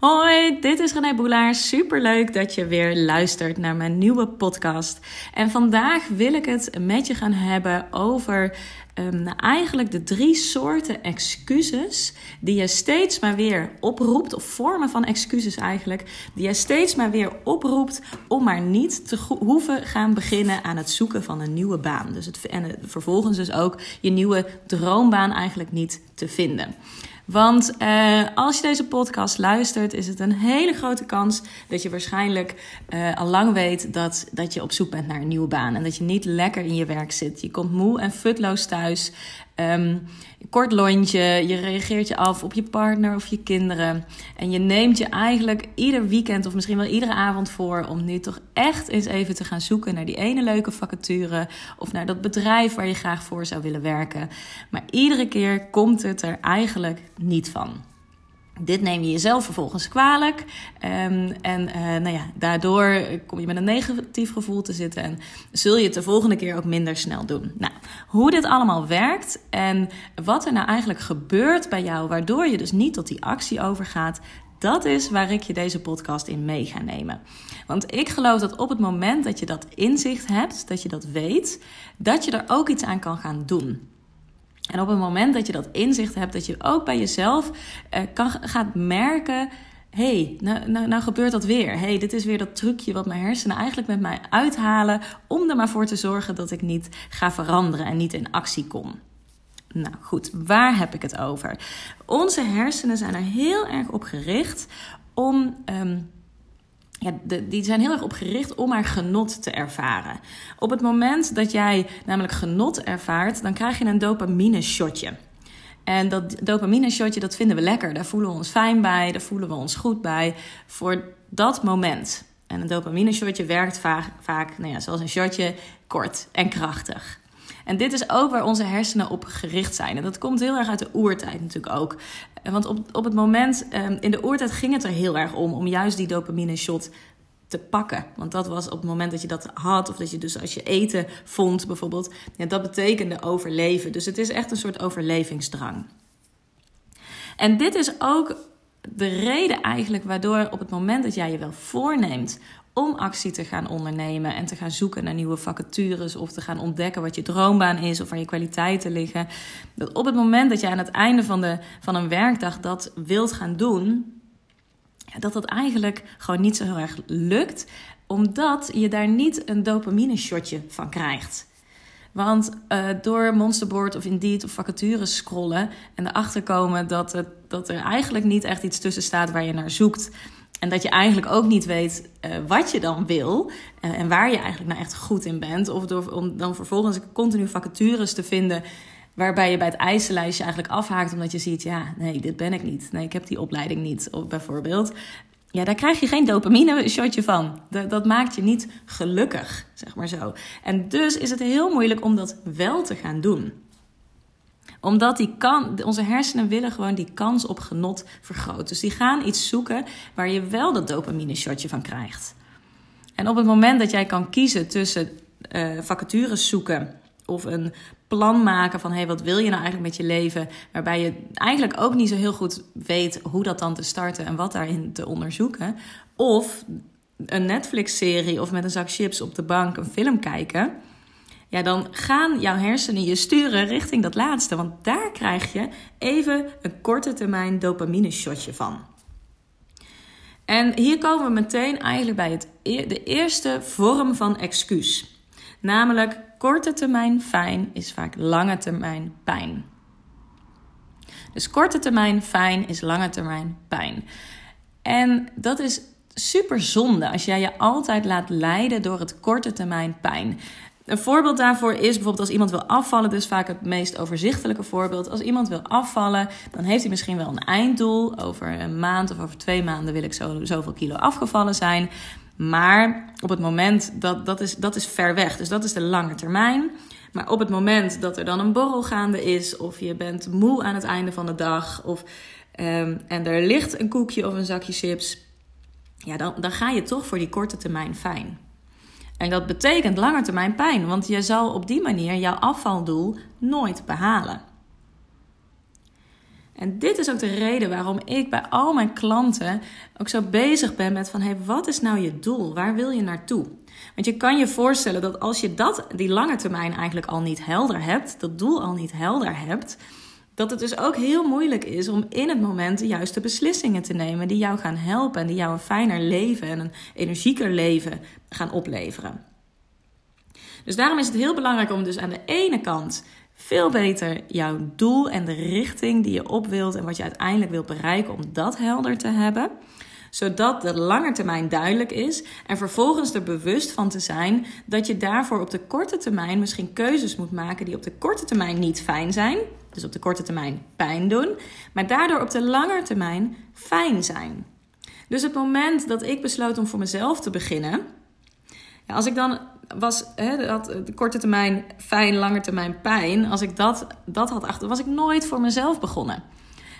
Hoi, dit is René Boelaar. Superleuk dat je weer luistert naar mijn nieuwe podcast. En vandaag wil ik het met je gaan hebben over um, eigenlijk de drie soorten excuses die je steeds maar weer oproept, of vormen van excuses eigenlijk, die je steeds maar weer oproept om maar niet te hoeven gaan beginnen aan het zoeken van een nieuwe baan. Dus het, en vervolgens dus ook je nieuwe droombaan eigenlijk niet te vinden. Want uh, als je deze podcast luistert, is het een hele grote kans dat je waarschijnlijk uh, al lang weet dat, dat je op zoek bent naar een nieuwe baan. En dat je niet lekker in je werk zit. Je komt moe en futloos thuis. Um, kort lontje, je reageert je af op je partner of je kinderen. En je neemt je eigenlijk ieder weekend of misschien wel iedere avond voor om nu toch echt eens even te gaan zoeken naar die ene leuke vacature of naar dat bedrijf waar je graag voor zou willen werken. Maar iedere keer komt het er eigenlijk niet van. Dit neem je jezelf vervolgens kwalijk. Um, en uh, nou ja, daardoor kom je met een negatief gevoel te zitten. En zul je het de volgende keer ook minder snel doen. Nou, hoe dit allemaal werkt en wat er nou eigenlijk gebeurt bij jou, waardoor je dus niet tot die actie overgaat. Dat is waar ik je deze podcast in mee ga nemen. Want ik geloof dat op het moment dat je dat inzicht hebt, dat je dat weet, dat je er ook iets aan kan gaan doen. En op het moment dat je dat inzicht hebt, dat je ook bij jezelf uh, kan, gaat merken: hey, nou, nou, nou, gebeurt dat weer. hey, dit is weer dat trucje wat mijn hersenen eigenlijk met mij uithalen. om er maar voor te zorgen dat ik niet ga veranderen en niet in actie kom. Nou goed, waar heb ik het over? Onze hersenen zijn er heel erg op gericht om. Um, ja, die zijn heel erg op gericht om maar genot te ervaren. Op het moment dat jij namelijk genot ervaart, dan krijg je een dopamine shotje. En dat dopamine shotje, dat vinden we lekker. Daar voelen we ons fijn bij, daar voelen we ons goed bij voor dat moment. En een dopamine shotje werkt vaak, vaak nou ja, zoals een shotje, kort en krachtig. En dit is ook waar onze hersenen op gericht zijn. En dat komt heel erg uit de oertijd natuurlijk ook. Want op, op het moment, ehm, in de oertijd ging het er heel erg om, om juist die dopamine shot te pakken. Want dat was op het moment dat je dat had, of dat je dus als je eten vond bijvoorbeeld, ja, dat betekende overleven. Dus het is echt een soort overlevingsdrang. En dit is ook de reden eigenlijk waardoor op het moment dat jij je wel voorneemt om actie te gaan ondernemen en te gaan zoeken naar nieuwe vacatures of te gaan ontdekken wat je droombaan is of waar je kwaliteiten liggen. Dat op het moment dat je aan het einde van, de, van een werkdag dat wilt gaan doen, dat dat eigenlijk gewoon niet zo heel erg lukt, omdat je daar niet een dopamine shotje van krijgt. Want uh, door Monsterboard of Indeed of vacatures scrollen en erachter komen dat, het, dat er eigenlijk niet echt iets tussen staat waar je naar zoekt. En dat je eigenlijk ook niet weet uh, wat je dan wil uh, en waar je eigenlijk nou echt goed in bent. Of door, om dan vervolgens continu vacatures te vinden waarbij je bij het eisenlijstje eigenlijk afhaakt omdat je ziet, ja, nee, dit ben ik niet. Nee, ik heb die opleiding niet, bijvoorbeeld. Ja, daar krijg je geen dopamine shotje van. Dat, dat maakt je niet gelukkig, zeg maar zo. En dus is het heel moeilijk om dat wel te gaan doen omdat die kan, onze hersenen willen gewoon die kans op genot vergroten. Dus die gaan iets zoeken waar je wel dat dopamine shotje van krijgt. En op het moment dat jij kan kiezen tussen uh, vacatures zoeken of een plan maken van hey, wat wil je nou eigenlijk met je leven, waarbij je eigenlijk ook niet zo heel goed weet hoe dat dan te starten en wat daarin te onderzoeken, of een Netflix-serie of met een zak chips op de bank een film kijken, ja, dan gaan jouw hersenen je sturen richting dat laatste, want daar krijg je even een korte termijn dopamine shotje van. En hier komen we meteen eigenlijk bij het, e-, de eerste vorm van excuus. Namelijk korte termijn fijn is vaak lange termijn pijn. Dus korte termijn fijn is lange termijn pijn. En dat is super zonde als jij je altijd laat leiden door het korte termijn pijn. Een voorbeeld daarvoor is bijvoorbeeld als iemand wil afvallen, dus vaak het meest overzichtelijke voorbeeld. Als iemand wil afvallen, dan heeft hij misschien wel een einddoel. Over een maand of over twee maanden wil ik zo, zoveel kilo afgevallen zijn. Maar op het moment dat dat is, dat is ver weg, dus dat is de lange termijn. Maar op het moment dat er dan een borrel gaande is, of je bent moe aan het einde van de dag, of, um, en er ligt een koekje of een zakje chips, ja, dan, dan ga je toch voor die korte termijn fijn. En dat betekent lange termijn pijn, want je zal op die manier jouw afvaldoel nooit behalen. En dit is ook de reden waarom ik bij al mijn klanten ook zo bezig ben met van hey, wat is nou je doel? Waar wil je naartoe? Want je kan je voorstellen dat als je dat, die lange termijn eigenlijk al niet helder hebt, dat doel al niet helder hebt, dat het dus ook heel moeilijk is om in het moment de juiste beslissingen te nemen die jou gaan helpen en die jou een fijner leven en een energieker leven gaan opleveren. Dus daarom is het heel belangrijk om dus aan de ene kant veel beter jouw doel en de richting die je op wilt en wat je uiteindelijk wilt bereiken, om dat helder te hebben. Zodat de lange termijn duidelijk is en vervolgens er bewust van te zijn dat je daarvoor op de korte termijn misschien keuzes moet maken die op de korte termijn niet fijn zijn. Dus op de korte termijn pijn doen, maar daardoor op de lange termijn fijn zijn. Dus het moment dat ik besloot om voor mezelf te beginnen, als ik dan was hè, de korte termijn fijn, lange termijn pijn. Als ik dat, dat had achter, was ik nooit voor mezelf begonnen.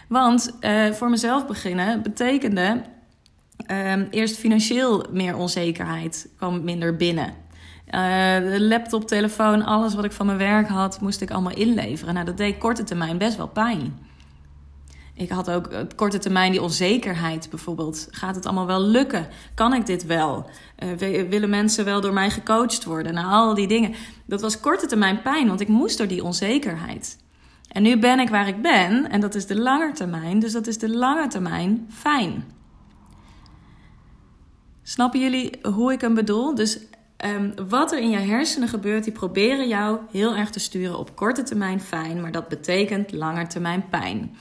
Want uh, voor mezelf beginnen betekende uh, eerst financieel meer onzekerheid, kwam minder binnen. De laptop, telefoon, alles wat ik van mijn werk had, moest ik allemaal inleveren. Nou, dat deed korte termijn best wel pijn. Ik had ook op korte termijn die onzekerheid bijvoorbeeld. Gaat het allemaal wel lukken? Kan ik dit wel? Uh, willen mensen wel door mij gecoacht worden? Nou, al die dingen. Dat was korte termijn pijn, want ik moest door die onzekerheid. En nu ben ik waar ik ben en dat is de lange termijn. Dus dat is de lange termijn fijn. Snappen jullie hoe ik hem bedoel? Dus um, wat er in je hersenen gebeurt, die proberen jou heel erg te sturen op korte termijn fijn, maar dat betekent lange termijn pijn.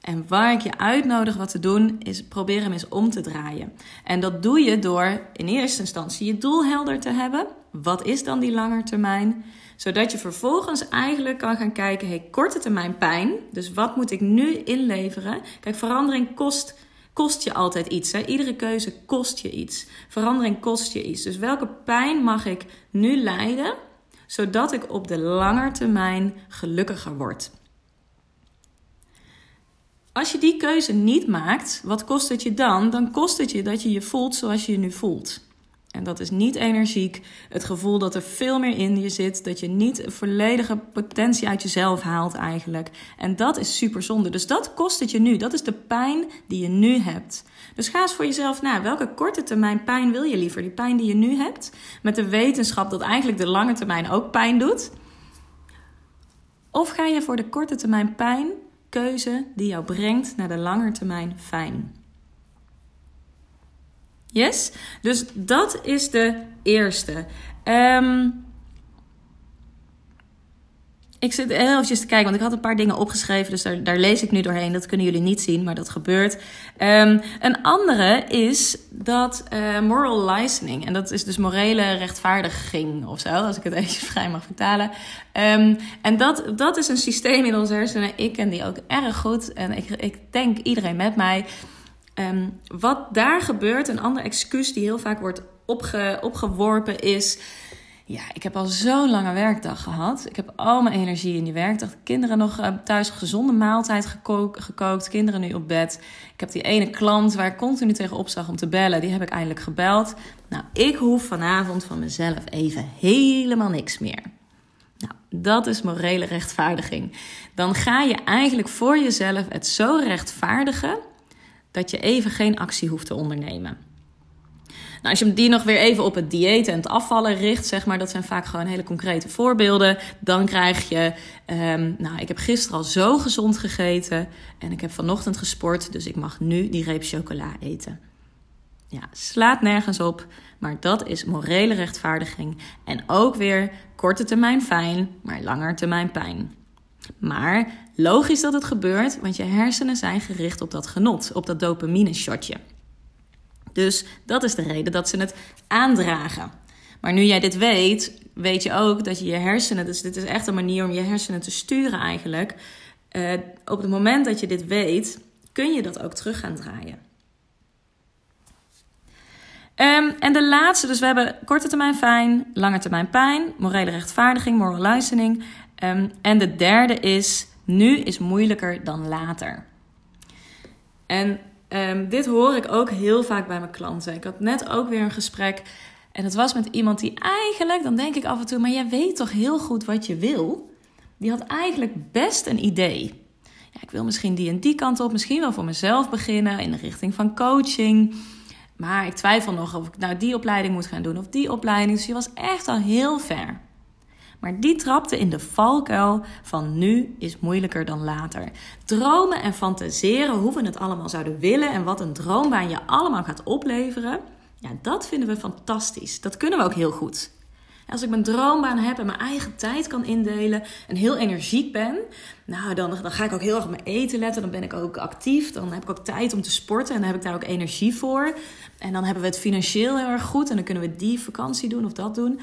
En waar ik je uitnodig wat te doen, is proberen hem eens om te draaien. En dat doe je door in eerste instantie je doel helder te hebben. Wat is dan die lange termijn? Zodat je vervolgens eigenlijk kan gaan kijken, hey, korte termijn pijn. Dus wat moet ik nu inleveren? Kijk, verandering kost, kost je altijd iets. Hè? Iedere keuze kost je iets. Verandering kost je iets. Dus welke pijn mag ik nu lijden, zodat ik op de lange termijn gelukkiger word? Als je die keuze niet maakt, wat kost het je dan? Dan kost het je dat je je voelt zoals je je nu voelt. En dat is niet energiek. Het gevoel dat er veel meer in je zit. Dat je niet volledige potentie uit jezelf haalt eigenlijk. En dat is super zonde. Dus dat kost het je nu. Dat is de pijn die je nu hebt. Dus ga eens voor jezelf na. Welke korte termijn pijn wil je liever? Die pijn die je nu hebt. Met de wetenschap dat eigenlijk de lange termijn ook pijn doet. Of ga je voor de korte termijn pijn keuze die jou brengt naar de langetermijn fijn. Yes? Dus dat is de eerste. Um, ik zit heel eventjes te kijken, want ik had een paar dingen opgeschreven, dus daar, daar lees ik nu doorheen. Dat kunnen jullie niet zien, maar dat gebeurt. Um, een andere is dat uh, moral licensing, en dat is dus morele rechtvaardiging of zo, als ik het even vrij mag vertalen. Um, en dat, dat is een systeem in onze hersenen. Ik ken die ook erg goed en ik, ik denk iedereen met mij. Um, wat daar gebeurt, een ander excuus die heel vaak wordt opge, opgeworpen is ja, ik heb al zo'n lange werkdag gehad. Ik heb al mijn energie in die werkdag. Kinderen nog uh, thuis gezonde maaltijd gekookt. Kinderen nu op bed. Ik heb die ene klant waar ik continu tegen opzag om te bellen. Die heb ik eindelijk gebeld. Nou, ik hoef vanavond van mezelf even helemaal niks meer. Nou, dat is morele rechtvaardiging. Dan ga je eigenlijk voor jezelf het zo rechtvaardigen dat je even geen actie hoeft te ondernemen. Nou, als je die nog weer even op het dieet en het afvallen richt, zeg maar, dat zijn vaak gewoon hele concrete voorbeelden. Dan krijg je, um, nou, ik heb gisteren al zo gezond gegeten en ik heb vanochtend gesport, dus ik mag nu die reep chocola eten. Ja, slaat nergens op, maar dat is morele rechtvaardiging. En ook weer korte termijn fijn, maar langer termijn pijn. Maar logisch dat het gebeurt, want je hersenen zijn gericht op dat genot, op dat dopamine shotje. Dus dat is de reden dat ze het aandragen. Maar nu jij dit weet, weet je ook dat je je hersenen, dus dit is echt een manier om je hersenen te sturen eigenlijk. Uh, op het moment dat je dit weet, kun je dat ook terug gaan draaien. Um, en de laatste, dus we hebben korte termijn fijn, lange termijn pijn, morele rechtvaardiging, moral licensing. Um, en de derde is, nu is moeilijker dan later. En Um, dit hoor ik ook heel vaak bij mijn klanten. Ik had net ook weer een gesprek. En dat was met iemand die eigenlijk, dan denk ik af en toe, maar jij weet toch heel goed wat je wil? Die had eigenlijk best een idee. Ja, ik wil misschien die en die kant op, misschien wel voor mezelf beginnen in de richting van coaching. Maar ik twijfel nog of ik nou die opleiding moet gaan doen of die opleiding. Dus je was echt al heel ver. Maar die trapte in de valkuil van nu is moeilijker dan later. Dromen en fantaseren hoe we het allemaal zouden willen en wat een droombaan je allemaal gaat opleveren. Ja, dat vinden we fantastisch. Dat kunnen we ook heel goed. Als ik mijn droombaan heb en mijn eigen tijd kan indelen en heel energiek ben, nou dan, dan ga ik ook heel erg op mijn eten letten. Dan ben ik ook actief. Dan heb ik ook tijd om te sporten en dan heb ik daar ook energie voor. En dan hebben we het financieel heel erg goed en dan kunnen we die vakantie doen of dat doen.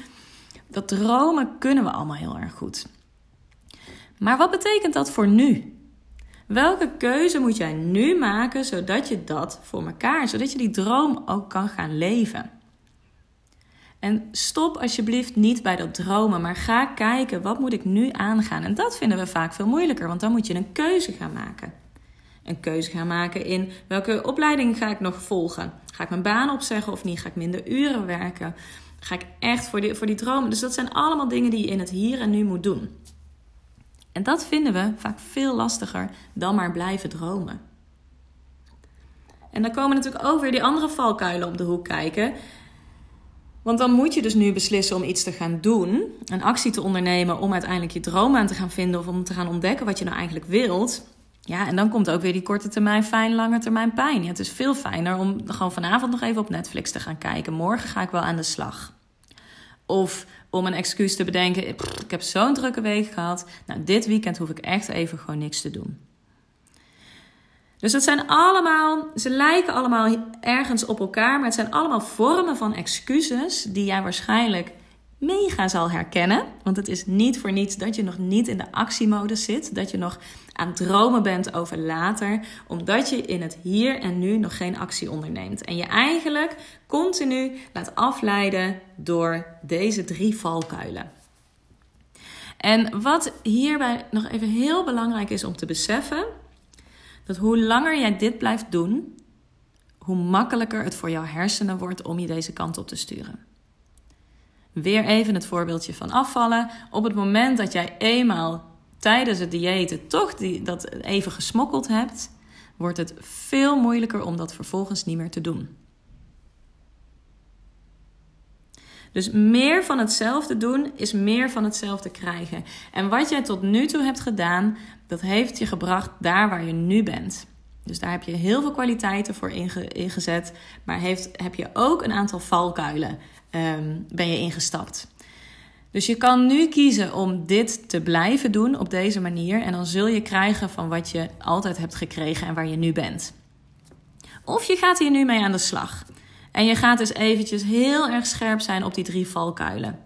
Dat dromen kunnen we allemaal heel erg goed. Maar wat betekent dat voor nu? Welke keuze moet jij nu maken zodat je dat voor elkaar, zodat je die droom ook kan gaan leven? En stop alsjeblieft niet bij dat dromen, maar ga kijken wat moet ik nu aangaan. En dat vinden we vaak veel moeilijker, want dan moet je een keuze gaan maken. Een keuze gaan maken in welke opleiding ga ik nog volgen? Ga ik mijn baan opzeggen of niet? Ga ik minder uren werken? Ga ik echt voor die, voor die dromen? Dus dat zijn allemaal dingen die je in het hier en nu moet doen. En dat vinden we vaak veel lastiger dan maar blijven dromen. En dan komen natuurlijk ook weer die andere valkuilen op de hoek kijken. Want dan moet je dus nu beslissen om iets te gaan doen, een actie te ondernemen om uiteindelijk je droom aan te gaan vinden of om te gaan ontdekken wat je nou eigenlijk wilt. Ja, en dan komt ook weer die korte termijn fijn, lange termijn pijn. Het is veel fijner om gewoon vanavond nog even op Netflix te gaan kijken. Morgen ga ik wel aan de slag. Of om een excuus te bedenken, ik heb zo'n drukke week gehad. Nou, dit weekend hoef ik echt even gewoon niks te doen. Dus het zijn allemaal, ze lijken allemaal ergens op elkaar, maar het zijn allemaal vormen van excuses die jij waarschijnlijk mega zal herkennen. Want het is niet voor niets dat je nog niet in de actiemodus zit, dat je nog aan dromen bent over later, omdat je in het hier en nu nog geen actie onderneemt. En je eigenlijk continu laat afleiden door deze drie valkuilen. En wat hierbij nog even heel belangrijk is om te beseffen, dat hoe langer jij dit blijft doen, hoe makkelijker het voor jouw hersenen wordt om je deze kant op te sturen. Weer even het voorbeeldje van afvallen. Op het moment dat jij eenmaal tijdens het diëten toch die, dat even gesmokkeld hebt, wordt het veel moeilijker om dat vervolgens niet meer te doen. Dus meer van hetzelfde doen is meer van hetzelfde krijgen. En wat jij tot nu toe hebt gedaan, dat heeft je gebracht daar waar je nu bent. Dus daar heb je heel veel kwaliteiten voor ingezet, maar heeft, heb je ook een aantal valkuilen um, ben je ingestapt. Dus je kan nu kiezen om dit te blijven doen op deze manier en dan zul je krijgen van wat je altijd hebt gekregen en waar je nu bent. Of je gaat hier nu mee aan de slag. En je gaat dus eventjes heel erg scherp zijn op die drie valkuilen.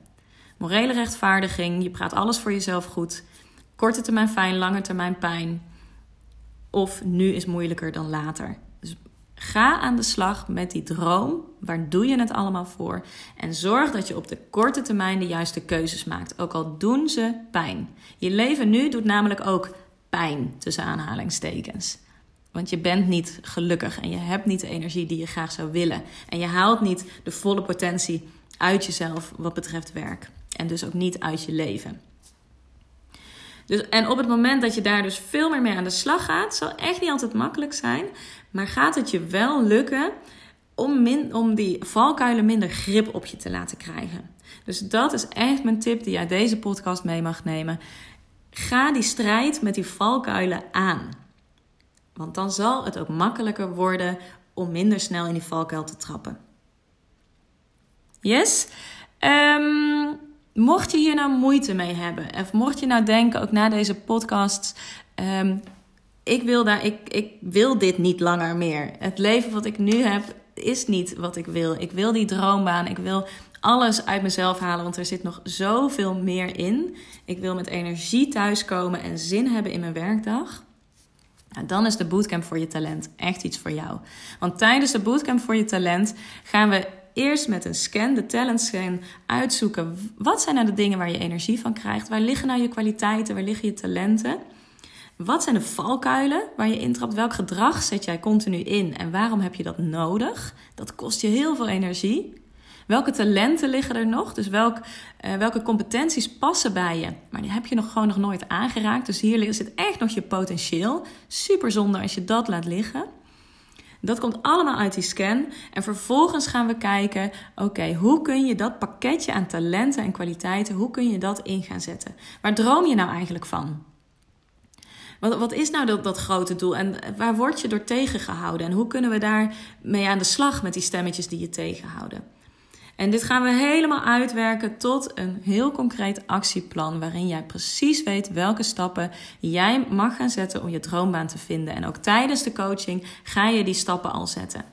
Morele rechtvaardiging, je praat alles voor jezelf goed. Korte termijn fijn, lange termijn pijn. Of nu is moeilijker dan later. Ga aan de slag met die droom. Waar doe je het allemaal voor? En zorg dat je op de korte termijn de juiste keuzes maakt. Ook al doen ze pijn. Je leven nu doet namelijk ook pijn, tussen aanhalingstekens. Want je bent niet gelukkig en je hebt niet de energie die je graag zou willen. En je haalt niet de volle potentie uit jezelf wat betreft werk. En dus ook niet uit je leven. Dus, en op het moment dat je daar dus veel meer mee aan de slag gaat, zal echt niet altijd makkelijk zijn. Maar gaat het je wel lukken om, om die valkuilen minder grip op je te laten krijgen. Dus dat is echt mijn tip die je uit deze podcast mee mag nemen. Ga die strijd met die valkuilen aan. Want dan zal het ook makkelijker worden om minder snel in die valkuil te trappen. Yes? Um, mocht je hier nou moeite mee hebben, of mocht je nou denken, ook na deze podcast, um, ik, wil daar, ik, ik wil dit niet langer meer. Het leven wat ik nu heb is niet wat ik wil. Ik wil die droombaan, ik wil alles uit mezelf halen, want er zit nog zoveel meer in. Ik wil met energie thuiskomen en zin hebben in mijn werkdag. Nou, dan is de bootcamp voor je talent echt iets voor jou. Want tijdens de bootcamp voor je talent gaan we eerst met een scan, de talent scan, uitzoeken. Wat zijn nou de dingen waar je energie van krijgt? Waar liggen nou je kwaliteiten? Waar liggen je talenten? Wat zijn de valkuilen waar je intrapt? Welk gedrag zet jij continu in en waarom heb je dat nodig? Dat kost je heel veel energie. Welke talenten liggen er nog? Dus welk, uh, welke competenties passen bij je? Maar die heb je nog gewoon nog nooit aangeraakt. Dus hier zit echt nog je potentieel. Super zonde als je dat laat liggen. Dat komt allemaal uit die scan. En vervolgens gaan we kijken: oké, hoe kun je dat pakketje aan talenten en kwaliteiten, hoe kun je dat in gaan zetten? Waar droom je nou eigenlijk van? Wat, wat is nou dat, dat grote doel en waar word je door tegengehouden? En hoe kunnen we daar mee aan de slag met die stemmetjes die je tegenhouden? En dit gaan we helemaal uitwerken tot een heel concreet actieplan waarin jij precies weet welke stappen jij mag gaan zetten om je droombaan te vinden. En ook tijdens de coaching ga je die stappen al zetten.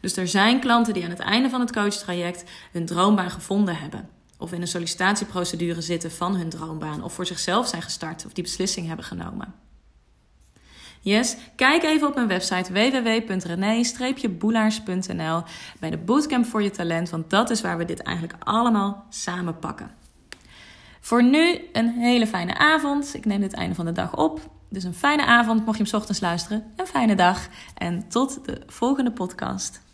Dus er zijn klanten die aan het einde van het coachtraject hun droombaan gevonden hebben. Of in een sollicitatieprocedure zitten van hun droombaan. Of voor zichzelf zijn gestart of die beslissing hebben genomen. Yes, kijk even op mijn website www.rené-boelaars.nl bij de Bootcamp voor je talent, want dat is waar we dit eigenlijk allemaal samen pakken. Voor nu een hele fijne avond. Ik neem dit einde van de dag op. Dus een fijne avond, mocht je hem ochtends luisteren. Een fijne dag en tot de volgende podcast.